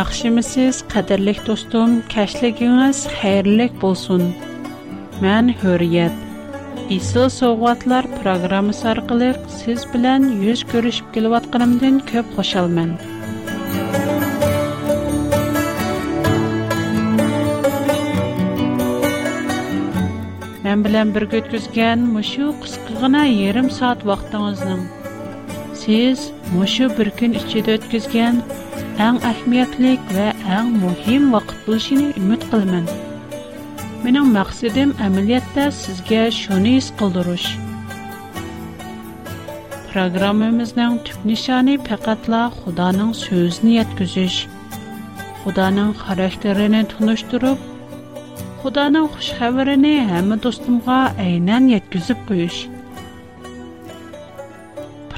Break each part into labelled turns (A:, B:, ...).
A: Яхшымысыз, қадірлік достым, кәшлігіңіз хайырлік болсын. Мән Hürriyet. Исыл соғатлар программасы арқылы сіз білән yüz көрішіп келіп атқанымдан көп қошалмын. Мен білән бір көткізген мұшу қысқығына ерім саат Siz Сіз мұшу бір күн ішчеді өткізген ən əhmiyyətlik ۋە ən mühim vaxt bilişini ümid qılmən. Mənim məqsədim əməliyyətdə sizə şunu his qıldırış. Proqramımızın tük nişanı pəqatla Xudanın sözünü yetküzüş. Xudanın xarakterini tunuşdurub, Xudanın xoş xəbərini həmə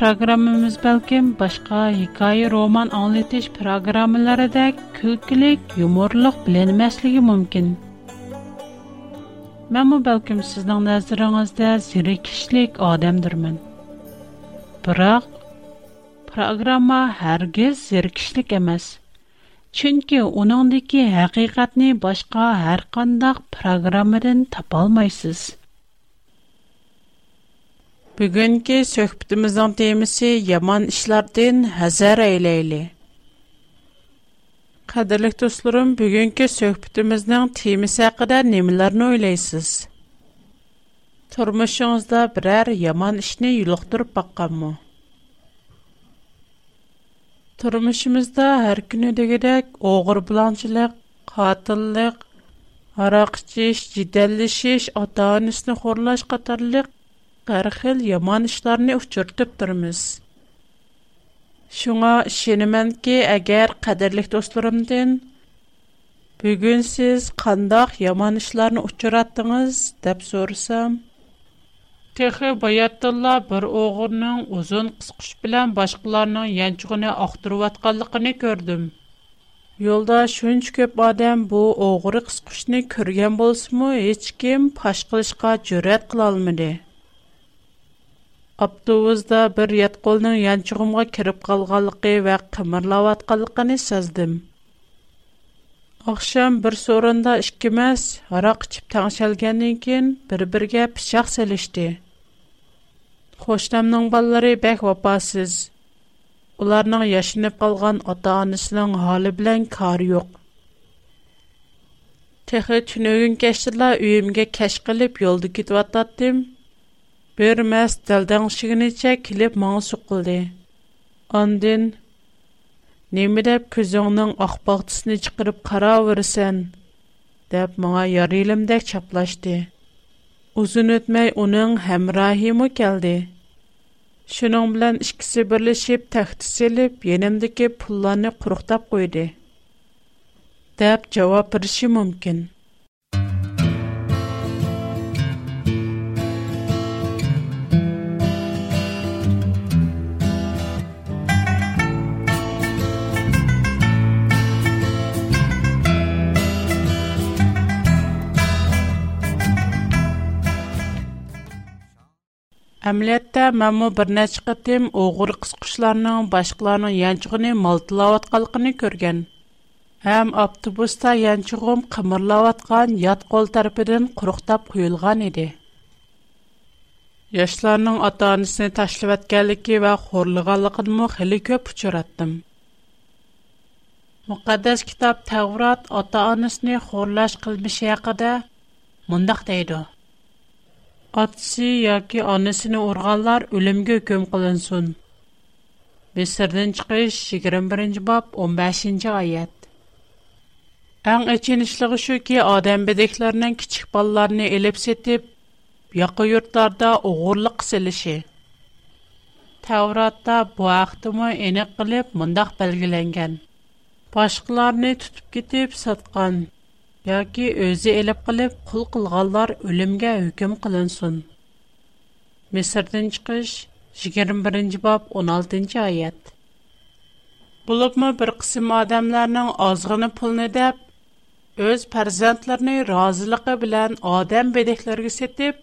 A: programmamiz balkim boshqa hikoya roman anglatish programmalaridek kulkilik yumorliq bilinmasligi mumkin manmu balkim sizning nazaringizda zerikishlik odamdirman biroq programma hargiz zerikishlik emas chunki uningdiki haqiqatni boshqa har qandoq programmadan topolmaysiz Бүгінгі сөхбітіміздің темісі яман ішлардын әзәр әйлейлі. Қадырлық достырым, бүгінгі сөхбітіміздің темісі әқіда немілерін ойлайсыз? Тұрмышыңызда бір яман ішіне үліқтіріп баққан мұ? Тұрмышымызда әр күні дегедек оғыр бұланшылық, қатыллық, арақ жеш, жиделлішеш, ата-анысыны qarxil xil yomon ishlarni uchirtib turmiz shunga ishonamanki agar qadrli do'stlarimdan bugun siz qandoq yomon ishlarni uchratdingiz deb so'rasam
B: texi bayatdilla bir o'g'irning uzun qisqish bilan boshqalarning yanchug'ini oqtirayotganligini ko'rdim Yolda shuncha ko'p odam bu o'g'ri qisqushni ko'rgan bo'lsa-mu, hech kim pash qilishga jur'at qila Абдувызда бір ятқолның янчуғымға керіп қалғалықи ва камарлават қалғаны саздым. Ахшам бір соронда ішкімаз, арақ чиптан шалганын кен бір-бірге пишақ селишти. Хоштамның баллары бәк вапасыз. Уларның яшынып қалған ата-анысының хали білян кари йоқ. Техи түнегін кештіла үйімге кешкіліп йолды кидваттаттим, Бөр мәс дэлдан шығын ича килип маң су қылды. Ан дын, «Немидап көзуынның ахбақтысны чықырып қарау өрсен?» Дэб маңа яр илімдэк чаплашди. Узун өтмэй уның хэмра химу келди. Шын оңбилан ішкісі бірлі шип тахтисилип, енемдіки пуланы ئەمەلىيەتتە مەنمۇ بىر نەچچە قېتىم ئوغۇر قىسقۇچلارنىڭ باشقىلارنىڭ يانچۇقىنى مالتىلاۋاتقانلىقىنى كۆرگەن ھەم ئاپتوبۇستا يانچۇقۇم قىمىرلاۋاتقان يات قول تەرىپىدىن قۇرۇقداپ قويۇلغان ئىدى yoshlarning ota onasini tashlayotganligi va xo'rlaganligini xili ko'p uchratdim muqaddas kitob tavrat ota onasini xo'rlash qilmishi haqida mundoq deydi Атси, яки анысыны урганлар үлемгә көм кылынсын. Мисырдан чыгыш 21 бап 15 аят. Аң эченишлыгы шу ки адам бедекләрнең кичик балларын элеп сетип, якы йортларда огырлык кылышы. Тавратта бу ахтымы эне кылып мондак белгеләнгән. Башкаларны тутып китеп саткан yoki o'zi elib qilib qul qilganlar o'limga hukm qilinsin misrdan chiqish 21 bob 16 oyat bo'libmi bir qism odamlarning ozg'ini pulni deb o'z farzandlarini roziligi bilan odam bedeklarga setib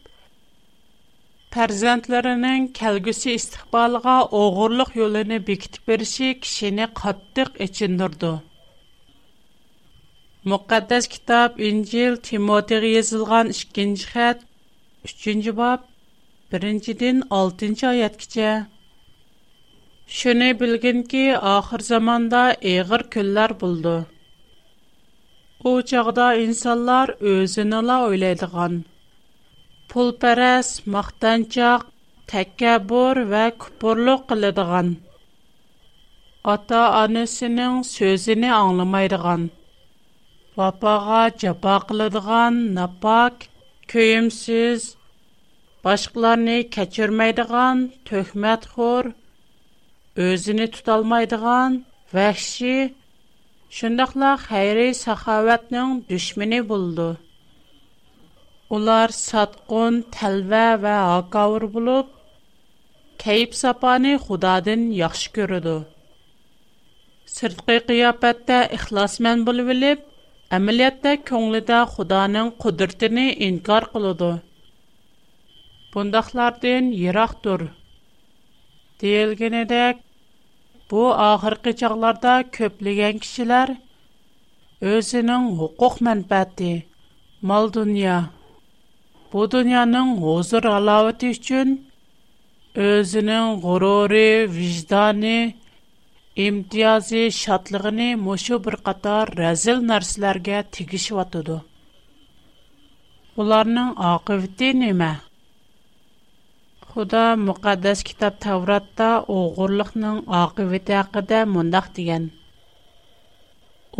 B: farzandlarining kelgusi istiqboliga o'g'irlik yo'lini bekitib berishi kishini qattiq echindirdi مۇقەددەس كىتاب ئىنجىل تىموتىغا يېزىلغان ئىككىنچى خەت ئۈچىنچى باب بىرىنچىدىن ئالتىنچى ئايەتكىچە شۇنى بىلگىنكى ئاخىر زاماندا ئېغىر كۈنلەر بولىدۇ u چاغدا insonlar o'zinila o'ylaydigan pulparast maqtanchoq takabbur va kupurluq qiladigan ota onasining so'zini anglamaydigan vafoga jafo qiladigan napok ko'yimsiz boshqalarni kechirmaydigan tuhmatxo'r o'zini tutolmaydigan vahshi shundoqla xayri saxovatning dushmani bo'ldi ular satqun talva va hakavr bo'lib kayib sapani xudodan yaxshi ko'radi sirtqi qiyofatda ixlosman bo'lib Әмілетті көңліді құданың құдыртіні инкар қылыды. Бұндақлардың ерақ тұр. Дейілгенедек, бұ ағырқы жағларда көплеген кішілер өзінің ұқық мәнбәті, мал дүния. Бұ дүнияның ғозыр алауыты үшін өзінің ғұрыры, вижданы, Имтиһас эш шатлыгыны мошо бер катар разил нәрсәләргә тигишип атыды. Уларның ақибети немә? Худа мөкъаддәс китап Тавротта огырлыкның ақибеты хакында мондах дигән.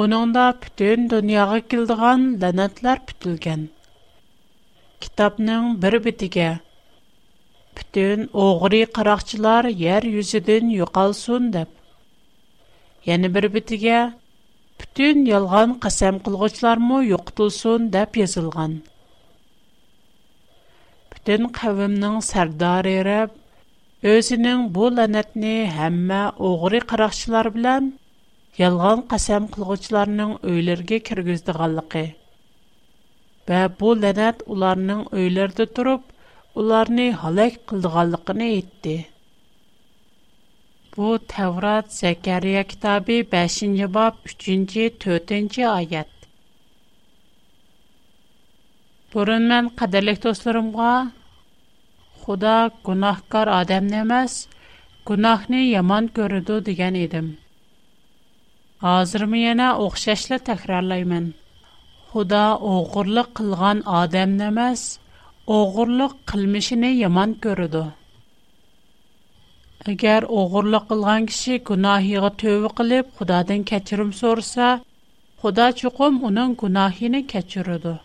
B: Уныңда бүтән дөньяга килгән ланатлар бүтлгән. Китапның бер бетлеге бүтән огыр икарагчылар йәр юзыдан Яны бер битге бүтән ялған قасам кылгучлармы юҡтылсын деп яҙылған. Бүтән ҡавүмнән сәрдар ире өҙөнең бу ланәтне һәммә оғыры ҡараҡчылар билән ялған قасам кылгучларның үйләрге киргиздиғанлығы. Бә бу ланәт уларның үйләрҙә турып, уларны халак ҡылдығанлығын иттө. Bu Təvrat Zəkariya kitabı 5-ci bab 3-cü, 4-cü ayət. Burun mən qədərlik dostlarımğa Xuda günahkar adamni emas, günahni yomon ko'radi degan edim. Hozirmi yana o'xshashla takrorlayman. Xudo o'g'irlik qilgan odamni emas, o'g'irlik qilmishini yomon ko'radi. Agar o'g'irlik qilgan kishi gunohiga tövbe qilib, Xudodan kechirim so'rasa, Xudo chuqum uning gunohini kechiradi.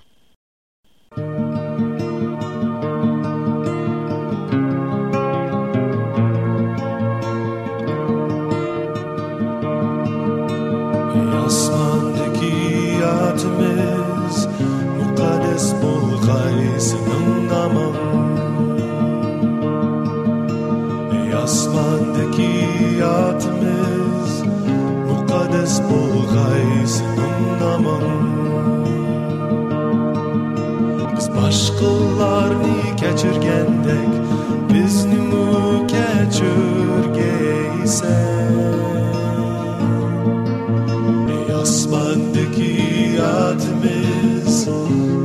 B: anlamam Biz başqalarni keçirgendek Bizni mu keçirgeysen Ey Yasmandaki adımız,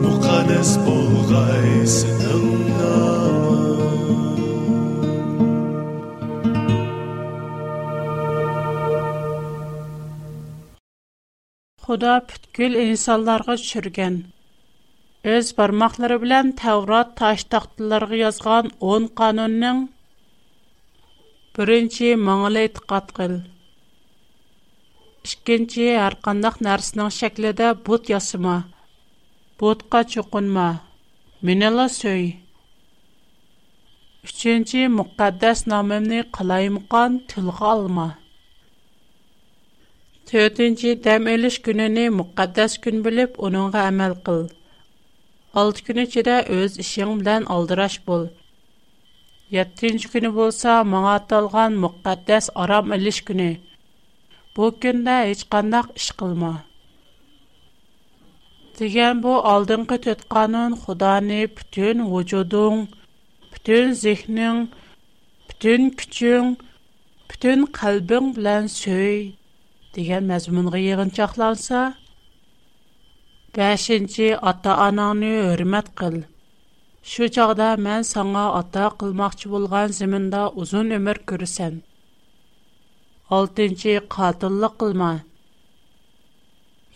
B: Mukaddes bulgaysin Худап кыл инсаларга чүрген. өз бармақлары белән таврот таш тахтларга 10 канонның 1нче мәңәле дик аткыл. 2нче аркандак нарсның шәкледә бут ясыма, бутка чуқунма, менәле сөй. 3нче мөхәддەس номенне кылаймыккан алма. Төртінші дәм өліш күніні мұқаддас күн біліп, оныңға әмәл қыл. Алты күні чедә өз ішің білән алдыраш бол. Яттінші күні болса, маңа аталған мұқаддас арам өліш күні. Бұл күндә еч қандақ іш қылма. Деген бұл алдыңғы төтқанын құданы бүтін ғожудың, бүтін зихнің, бүтін күчің, бүтін қалбың білән сөй деген мәзмунга йыгынчакланса, 5-нче ата-анаңны хөрмәт кыл. Шу чагда мен саңа ата кылмакчы булган зиминда узун өмөр күрсәм. 6-нче катынлык кылма.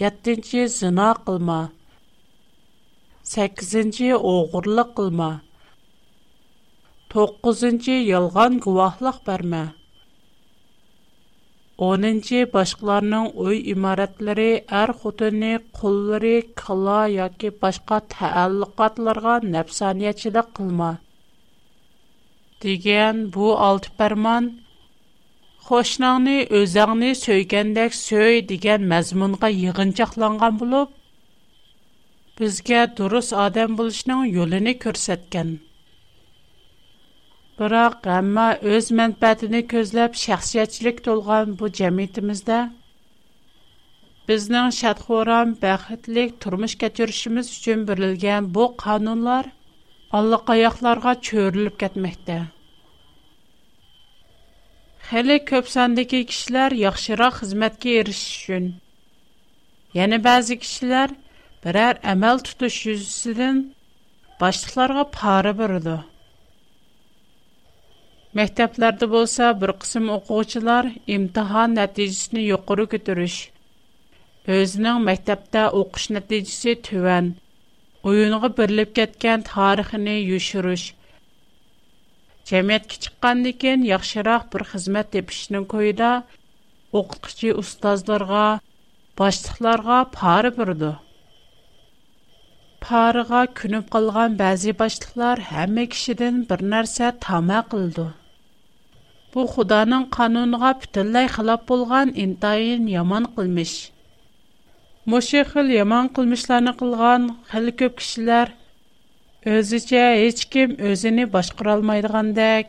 B: 7-нче зина кылма. 8-нче огырлык кылма. 9-нче ялган ئونىنچى باشقىلارنىڭ ئۆي ئىمارەتلىرى ئەر خوتۇنى قۇللىرى كالا ياكى باشقا تەئەللۇقاتلىرىغا نەپسانىيەتچىلىك قىلما دېگەن بۇ ئالتە پەرمان قوشناڭنى ئۆزۈڭنى سۆيگەندەك سۆي دېگەن مەزمۇنغا يىغىنچاقلانغان بولۇپ بىزگە دۇرۇس ئادەم بولۇشنىڭ يولىنى كۆرسەتكەن Biroq hamma o'z manfaatini ko'zlab shaxsiyatchilik to'lgan bu jamiyatimizda bizning shadxo'ram baxtlik turmush kechirishimiz uchun berilgan bu qonunlar allaqayoqlarga cho'rilib ketmoqda hali ko'p sondagi kishilar yaxshiroq xizmatga erishish uchun yana ba'zi kishilar biror amal tutish yuzasidan boshliqlarga pora beradi Мәктәпләрдә булса бер кысым оқучылар имтихан нәтиҗәсен юқоры күтәрүш. Өзінің мәктәптә оқыш нәтиҗәсе төвән, уйынга берлеп кеткән тарихыны юшырыш. Җәмәткә чыккандан кин яхшырак бер хезмәт тепишнең көйдә оқытучы устазларга, башлыкларга пары бирде. Парыга күнүп калган бәзи башлыклар һәммә кешедән бер нәрсә тама кылды. Bu Xudanın qanuniga bütünlüy xilaf bolğan intayin yaman qılmış. Moşe xil yaman qılmışlarını qılğan xil köp kişilər özüçə heç kim özünü başqara almaydığandək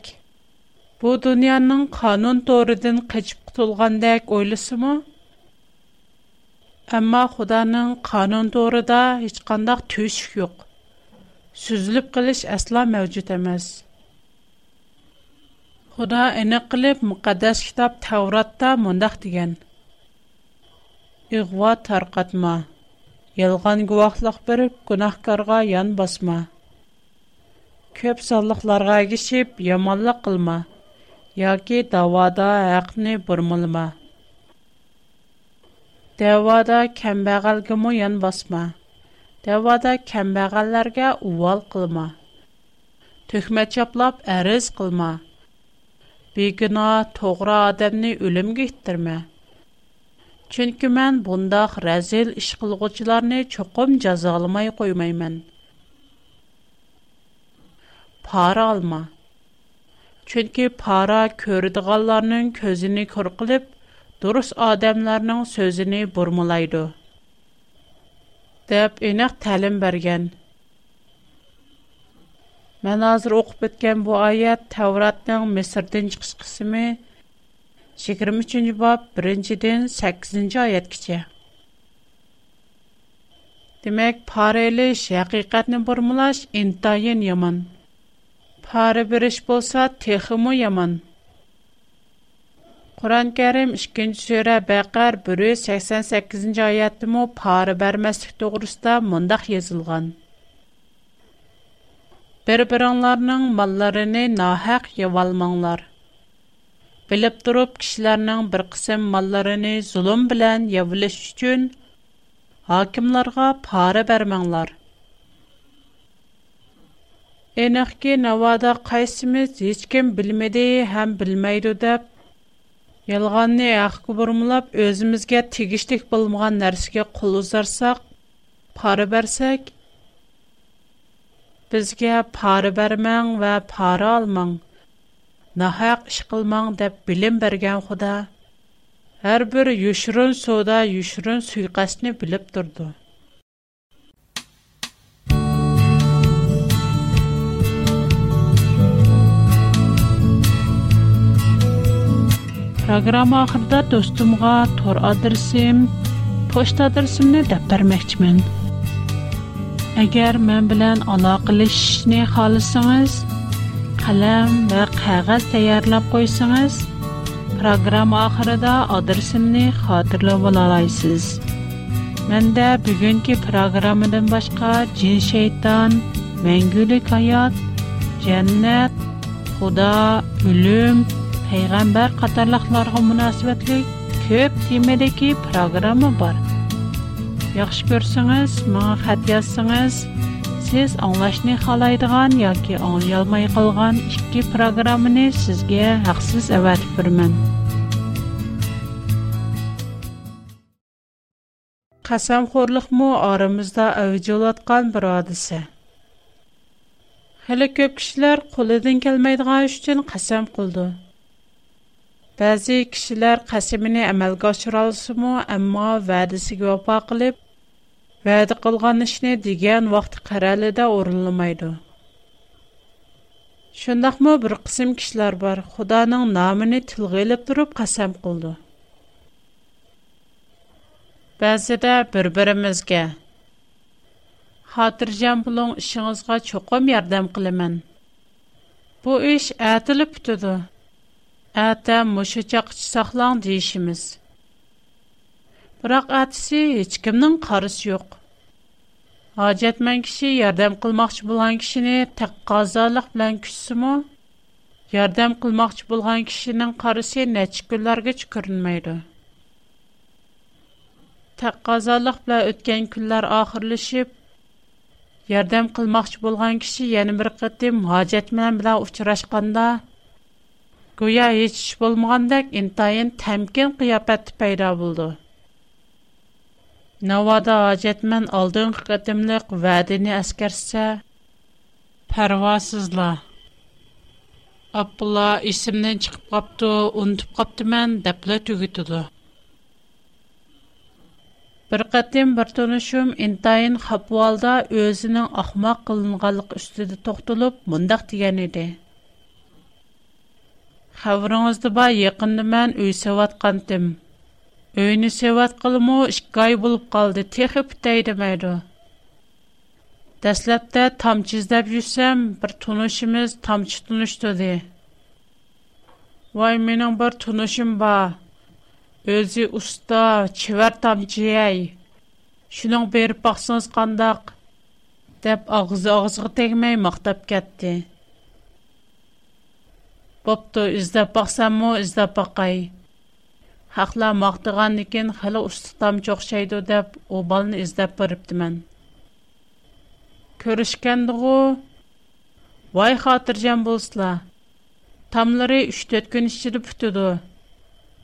B: bu dünyanın qanun torudan qaçıb qutulğandək oylasımı? Amma Xudanın qanun toruda heç qandaq tüş yox. Süzülüb qilish asla mövcud emas. Худа эне кылып мукаддас китап Тавратта мондак деген. Игъва таркатма. Йалған гувахлык берип, гунахкарга ян басма. Көп саллыкларга гишип, яманлык кылма. Яки давада хакны бурмылма. Давада кембагалгымы ян басма. Давада кембагалларга увал кылма. Төхмәт чаплап әриз кылма. beguna to'g'ri odamni o'limga ittirma chunki man bundoq razil ish qilg'uvchilarni cho'qim jazolamay qo'ymayman pora olma chunki pora ko'radiganlarning ko'zini ko'r qilib durust odamlarning so'zini burmulaydi deb aniq ta'lim bergan Mən hazır oxub ötən bu ayət Tevratın Misirdən çıxış qismi 23-cü bab 1-dən 8-ci ayətgəcə. Demək, parələş, həqiqətni burmulaş intayin yaman. Parə biriş bolsa teximi yaman. Quran-Kərim 2-ci surə Bəqər 188-ci ayətdə mə parə bərməslik toğrusda mındaq yazılğan. бір-біріңларының малларыны нахақ евалмаңлар. Біліп тұрып, кішілерінің бір қысым малларыны зұлым білән евіліш үшін, хакимларға пары бәрмәңлар. Әніқке навада қайсымыз ешкен білмеді, әм білмейді деп, Ялғанны әқ бұрмылап, өзімізге тегіштік болмаған нәрсіге қолызарсақ, пары бәрсәк, Сізге пары бәрмәң вә пары Нахақ нағай қышқылман дәп білім бірген құда, Әрбір үшірін суда, үшірін сүйің біліп тұрды.
A: Программа ақырда дөстімға тор адресім, пошт адресімні дәп бірмәкшімен. Agar men bilan aloqalashishni xohlasangiz, qalam va qog'oz tayyorlab qo'ysangiz, proqram oxirida adresimni xotirlab olasiz. Menda bugungi proqramdan boshqa jin shayton, mangulik hayot, jannat, xudo, o'lim, payg'ambar qatorliqlarga munosabatli ko'p temadagi programma bor. Yaxshi ko'rsangiz, menga xat yozsangiz, siz anglashni xohlaydigan yoki anglayolmay qolgan ikki programmani sizga haqsiz avatib birman.
B: Qasamxo'rliqmi oramizda avj olayotgan bir hodisa. ko'p kishilar qo'lidan кулыдан келмәйдиган өчен касам кылды. Бәзи кешеләр касымын әмәлгә ашыра алсымы, әмма вәдисегә вафа кылып, va'da qilgan ishni degan vaqt qaralida o'rinlamaydi shundoqmi bir qism kishilar bor xudoning nomini tilga ilib turib qasam qildi ba'zida bir birimizga xotirjam bo'ling ishingizga cho'qim yordam qilaman bu ish atilib tutadi ata musha chaqchi saqlang deyishimiz biroq ertasi hech kimning qarisi yo'q hojatmand kishi yordam qilmoqchi bo'lgan kishini taqqozolik bilan kutsimi yordam qilmoqchi bo'lgan kishining qarisi necha kunlargacha ko'rinmaydi taqqozolik bilan o'tgan kunlar oxirlashib yordam qilmoqchi bo'lgan kishi yana bir qatim hojatmand bilan uchrashganda go'yo hech ish bo'lmagandek intayin tamkin qiyofati paydo bo'ldi Навада аҗәтмен алдын хәтемлек вәдене әскәрсә, парвасызла. Аппла исемнән чыгып капты, унтып капты мен дәплә түгетүде. Бер кәтем бер тонышым интайын хапвалда өзенең ахмак кылынганлык үстидә токтылып, мондак дигән иде. Хәвриңизде ба Өйіні сөват қылымы үшкі ай болып қалды, тегі бітейді мәйді. Дәсләпті тамчы іздәп жүрсәм, бір тұнышымыз тамчы тұнышты де. Вай, менің бір тұнышым ба. Өзі ұста, чевер тамчы әй. Шының беріп бақсыңыз қандақ. Дәп ағызы-ағызғы тегмей мақтап кәтті. Бопты, іздәп бақсам мұ, іздәп бақай. Бақсам Хақла мақтыған екен қалы ұстықтам жоқ шайды деп, о балыны іздеп біріпті мен. Көрішкенді ғу, вай қатыр жән Тамлары үштет күн ішілі бүтуду.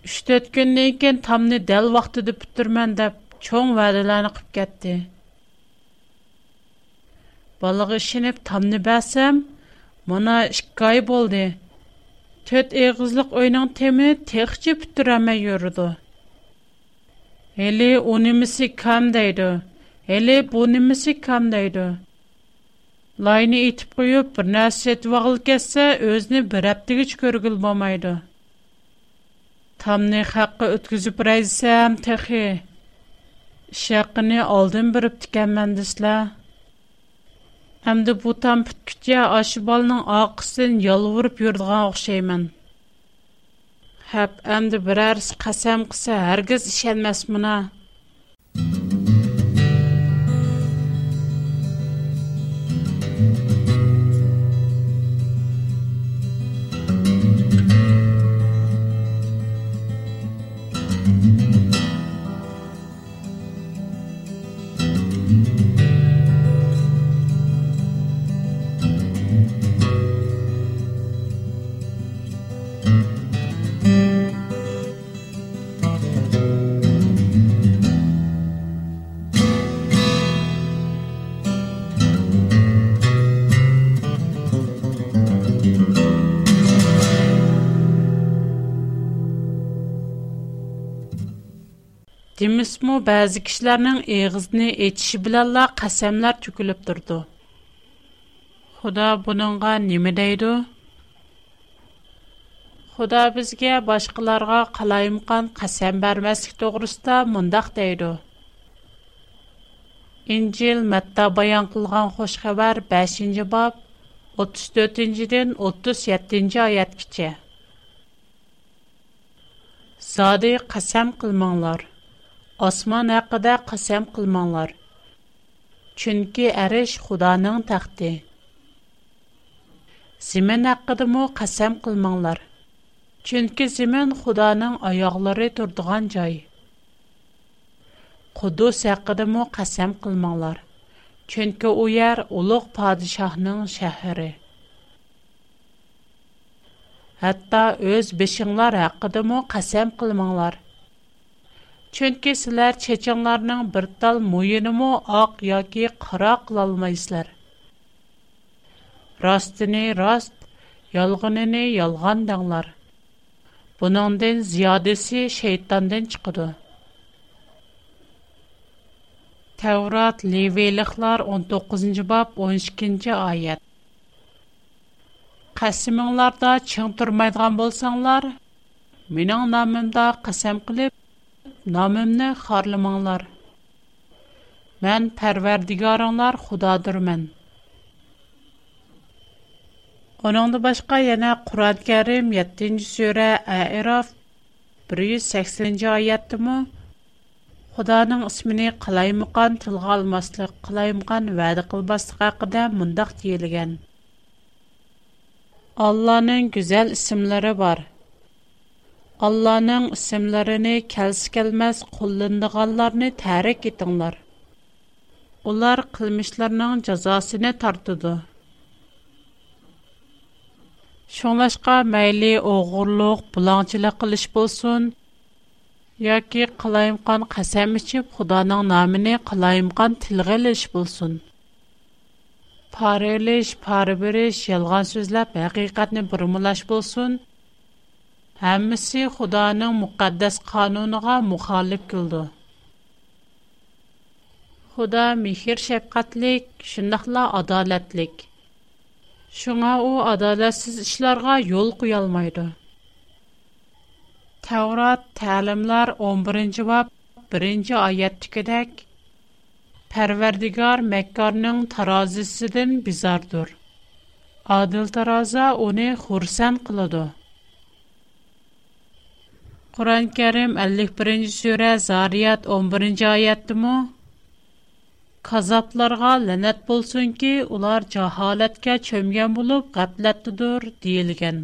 B: Үш күн екен тамны дәл вақты деп деп, чоң вәліләні қып кетті. Балығы ішініп тамны бәсім, мұна ішкай болды. to'rt eg'izliq o'yning temi texchi puturamay yurdi heli u nimisi kam deydi heli bu nimisi kam deydi layni itib qo'yib bir narsa setib бир ketsa o'zini bir haptigich хакка bo'lmaydi tamni haqqa o'tkazib raysam texi ish haqini Әмді бұтан піткітке ашы балының ақысын елуіріп үрдіған оқшаймын. Хәп, әмді бір әрсі қасам қысы әргіз ішен мәсміна. Демисму bəzi kişilərinin ağzını etişi bilənlə qəsəmlər tükülüb durdu. Xuda bununğa nə deydi? Xuda bizə başqalarına qalayımqan qəsəm verməslik doğrusunda mundaq deydi. İncil Mətta bayan qılğan xoş xəbər 5-ci bab 34-dən 37-ci ayət keçə. Zadi qəsəm qılmanglar. Усман хакыда кәсем кылмаңнар. Чөнки Әриш Худаның тахты. Симен хакыды мо кәсем кылмаңнар. Чөнки Симен Худаның аяклары турыдган җай. Кудус хакыды мо кәсем кылмаңнар. Чөнки ул яр улыг падишаның шәһәре. Хәтта үз бешыңлар хакыды Чөнки сілер чечанларның бір тал мойынымо ақ яки қыра қылалмайсылар. Растыны раст, ялғыныны ялған даңлар. Бұныңден зиядесі шейтанден чықыды. Тәурат левейліқлар 19 бап 12 айет. Қасымыңларда чың тұрмайдыған болсаңлар, менің намымда қасам қылып, namimni xarlamanglar. Mən pərverdigarınlar xudadırmən. Onunla başqa yana Qur'an Kerim 7-ci surə Əraf 180-ci ayətdimi? Xudanın ismini qalaymıqan tilgə almaslıq, qalaymıqan vədi qılbaslıq haqqında mundaq deyilgan. Allah'ın güzel isimleri var. Allah'ның isimlərini kəlsi kəlməz qullanıdığanlarını tərk etdilər. Onlar qılmışlarının cəzasını tartıdı. Şonlaşqa məyli oğurluq, bulançılıq qilish bolsun, yoki qilayimqan qasam ichib Xudoning nomini qilayimqan tilg'a ilish bo'lsin. Parilish, parbirish, yolg'on so'zlab haqiqatni burmulash bo'lsin – Həmmisi Xudanın müqəddəs qanunuğa müxalif qıldı. Xuda mehir şəfqətlik, şundaqla adalətlik. Şuna o adaletsiz işlərə yol qoya almaydı. Tevrat Təlimlər 11-ci bab 1-ci ayətdikidək Pərverdigar Məkkarın tarazisindən bizardır. Adil taraza onu xursan qıladı. Qur'an Karim 51-ci surə Zariyat 11-ci ayətdimi? Qazablarga lənət bolsun ki, ular cəhalətə çömgən olub qəflətdədir deyilgan.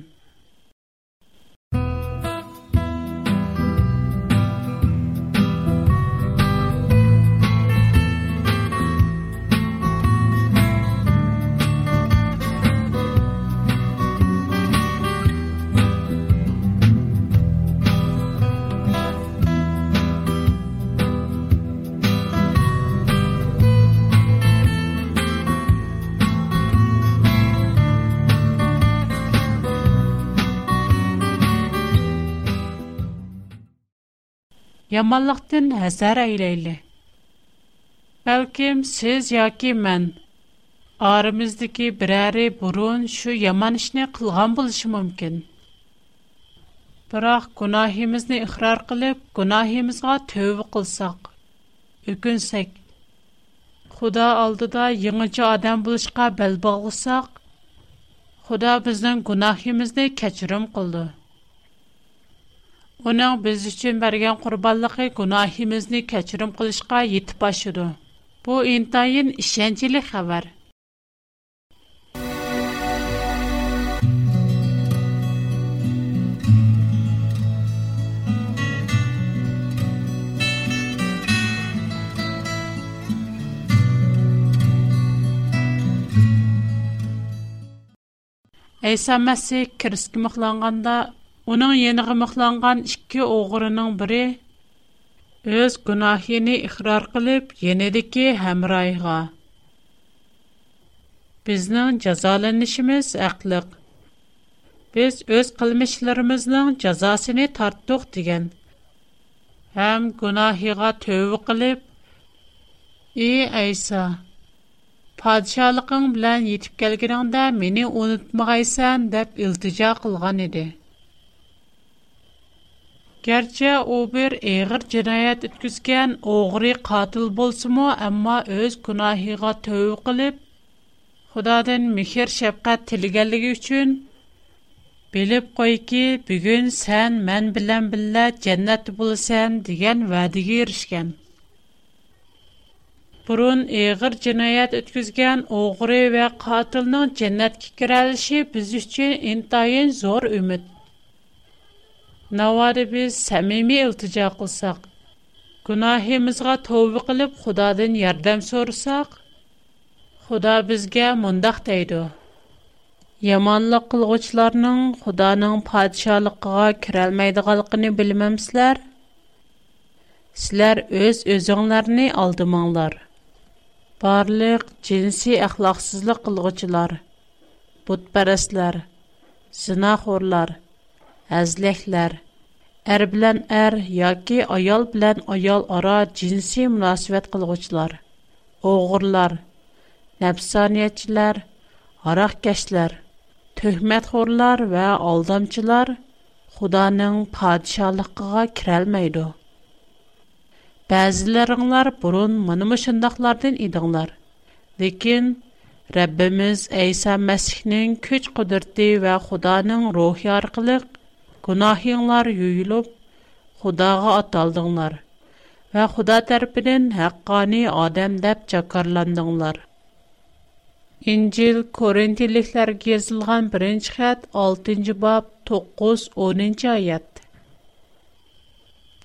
B: yamanlıqdan həsər eyləyli. Bəlkəm siz ya ki mən, arımızdaki birəri burun şu yaman işini qılğan buluşu mümkün. Bıraq günahimizni ixrar qılıb, günahimizga tövbe qılsaq, ökünsək, Xuda aldıda yığıncı adam buluşqa bəl bağlısaq, Xuda bizdən günahimizni keçirim Onun biz üçün bərgən qurbanlıqı günahimizni keçirim qılışqa yetib başıdı. Bu intayin işəncili xəbər. Әйса Мәсих Кирскә мөхланганда Уның ениғы мұхланған ішкі оғырының біре өз гунахиіні іхрар қилип, енидіки хэмрайға. Бізнің джаза лэнишіміз әклик. Біз өз қылмышларымызның джазасіни тарттығ диген. Хэм гунахиіға төві қилип, «Ий, Айса, падишалығын білян етип кәлгенанда мини унытмаға ісан» деп илтижа garchi o bir og'ir jinoyat o'tkazgan o'g'ri qotil bo'lsimu ammo o'z gunohiga tovba qilib xudodan mehr shafqat tilaganligi uchun bilib qo'yki bugun sen men bilan bile cennet bo'lasan degan va'daga erishgan burun eğir jinoyat o'tkazgan o'g'ri va qotilning jannatga kikirelişi biz uchun intayın zo'r umid Navari biz səmimi iltica qılsaq, günahimizga tövbə qılıb Xudadan yardım sorusaq, Xuda bizə mundaq deydi. Yamanlıq qılğıçlarının Xudanın padişahlığına kirəlməydiganlığını bilməmsizlər? Sizlər öz özüңlərni aldımanglar. Barlıq cinsi əxlaqsızlıq qılğıçılar, butpərəslər, zinaxorlar, әзләхләр. Әр белән әр яки аял белән аял ара җинси мөнәсәбәт кылгычлар, огырлар, нәфсаниячләр, арак кәшләр, төһмәт хорлар ва алдамчылар Худаның падишалыкка кирә алмыйды. Бәзләреңнәр бурын моны шундыйлардан идеңнәр. Ләкин Рәббимиз Әйса Мәсихнең көч-кудрәте ва Худаның рухи аркылы gunohinglar yuyilib xudoga ataldinglar va xudo tarafidan haqqoniy odam deb jakorlandinglar injil korintiliklarga yozilgan birinchi xat oltinchi bob to'qqiz o'ninchi oyat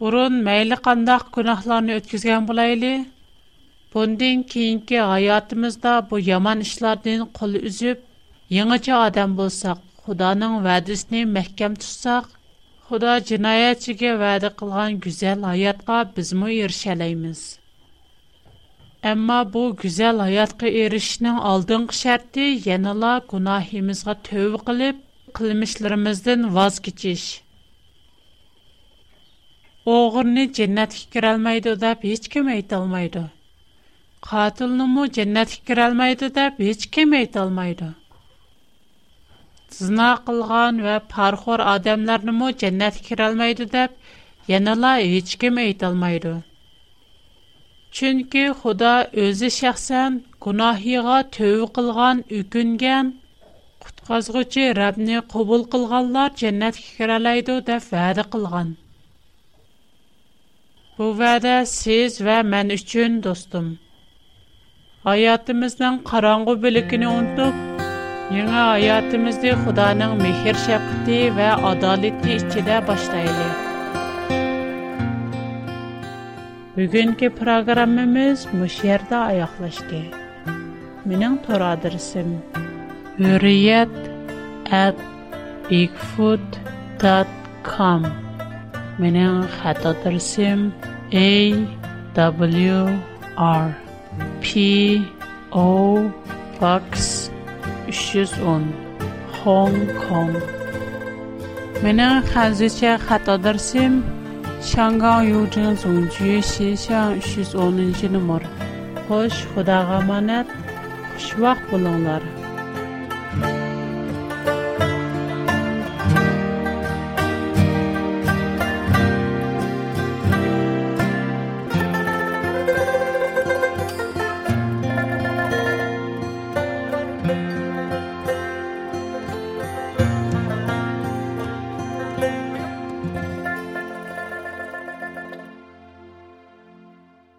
B: burun mayli qandoq gunohlarni o'tkazgan bo'layli bundan keyingi hayotimizda bu yomon ishlardan qo'l uzib yangicha odam bo'lsaq Xudanın vədisini məhkəm tutsaq, Xuda cinayətçiyə vədə qılğan gözəl həyatqa bizmə erişələyimiz. Amma bu gözəl həyatqa erişinin aldınqı şərti yanıla günahimizə tövbə qılıb, qılmışlarımızdan vaz keçiş. Oğurni cənnətə girəlməydi deyə heç kim ayta almaydı. Qatilni mu cənnətə girəlməydi deyə heç kim ayta almaydı zina qilgan va parxo'r odamlarnimi jannatga kirolmaydi deb yanala hech kim aytolmaydi chunki xudo o'zi shaxsan gunohiga tövbe qilgan o'kingan qutqazg'uchi rabni qabul qilganlar jannatga kiralaydi deb va'da qilgan bu va'da siz va men uchun do'stim hayotimizning qorong'u bilikini unutib Яңа аятымызды Худаның мехер шапкыты вә адалетті ішчедә баштайлы. Бүгінгі программымыз мүшерді аяқлашды. Менің тұр адресім. at eekfood.com bigfoot.com Менің A W R P O 310 Hong Kong. Менің қазірше қата дәрсім Шанған Юджин Зунджи Шешан 310 номер. Хош, худага манат, Хуш вақт болыңлар.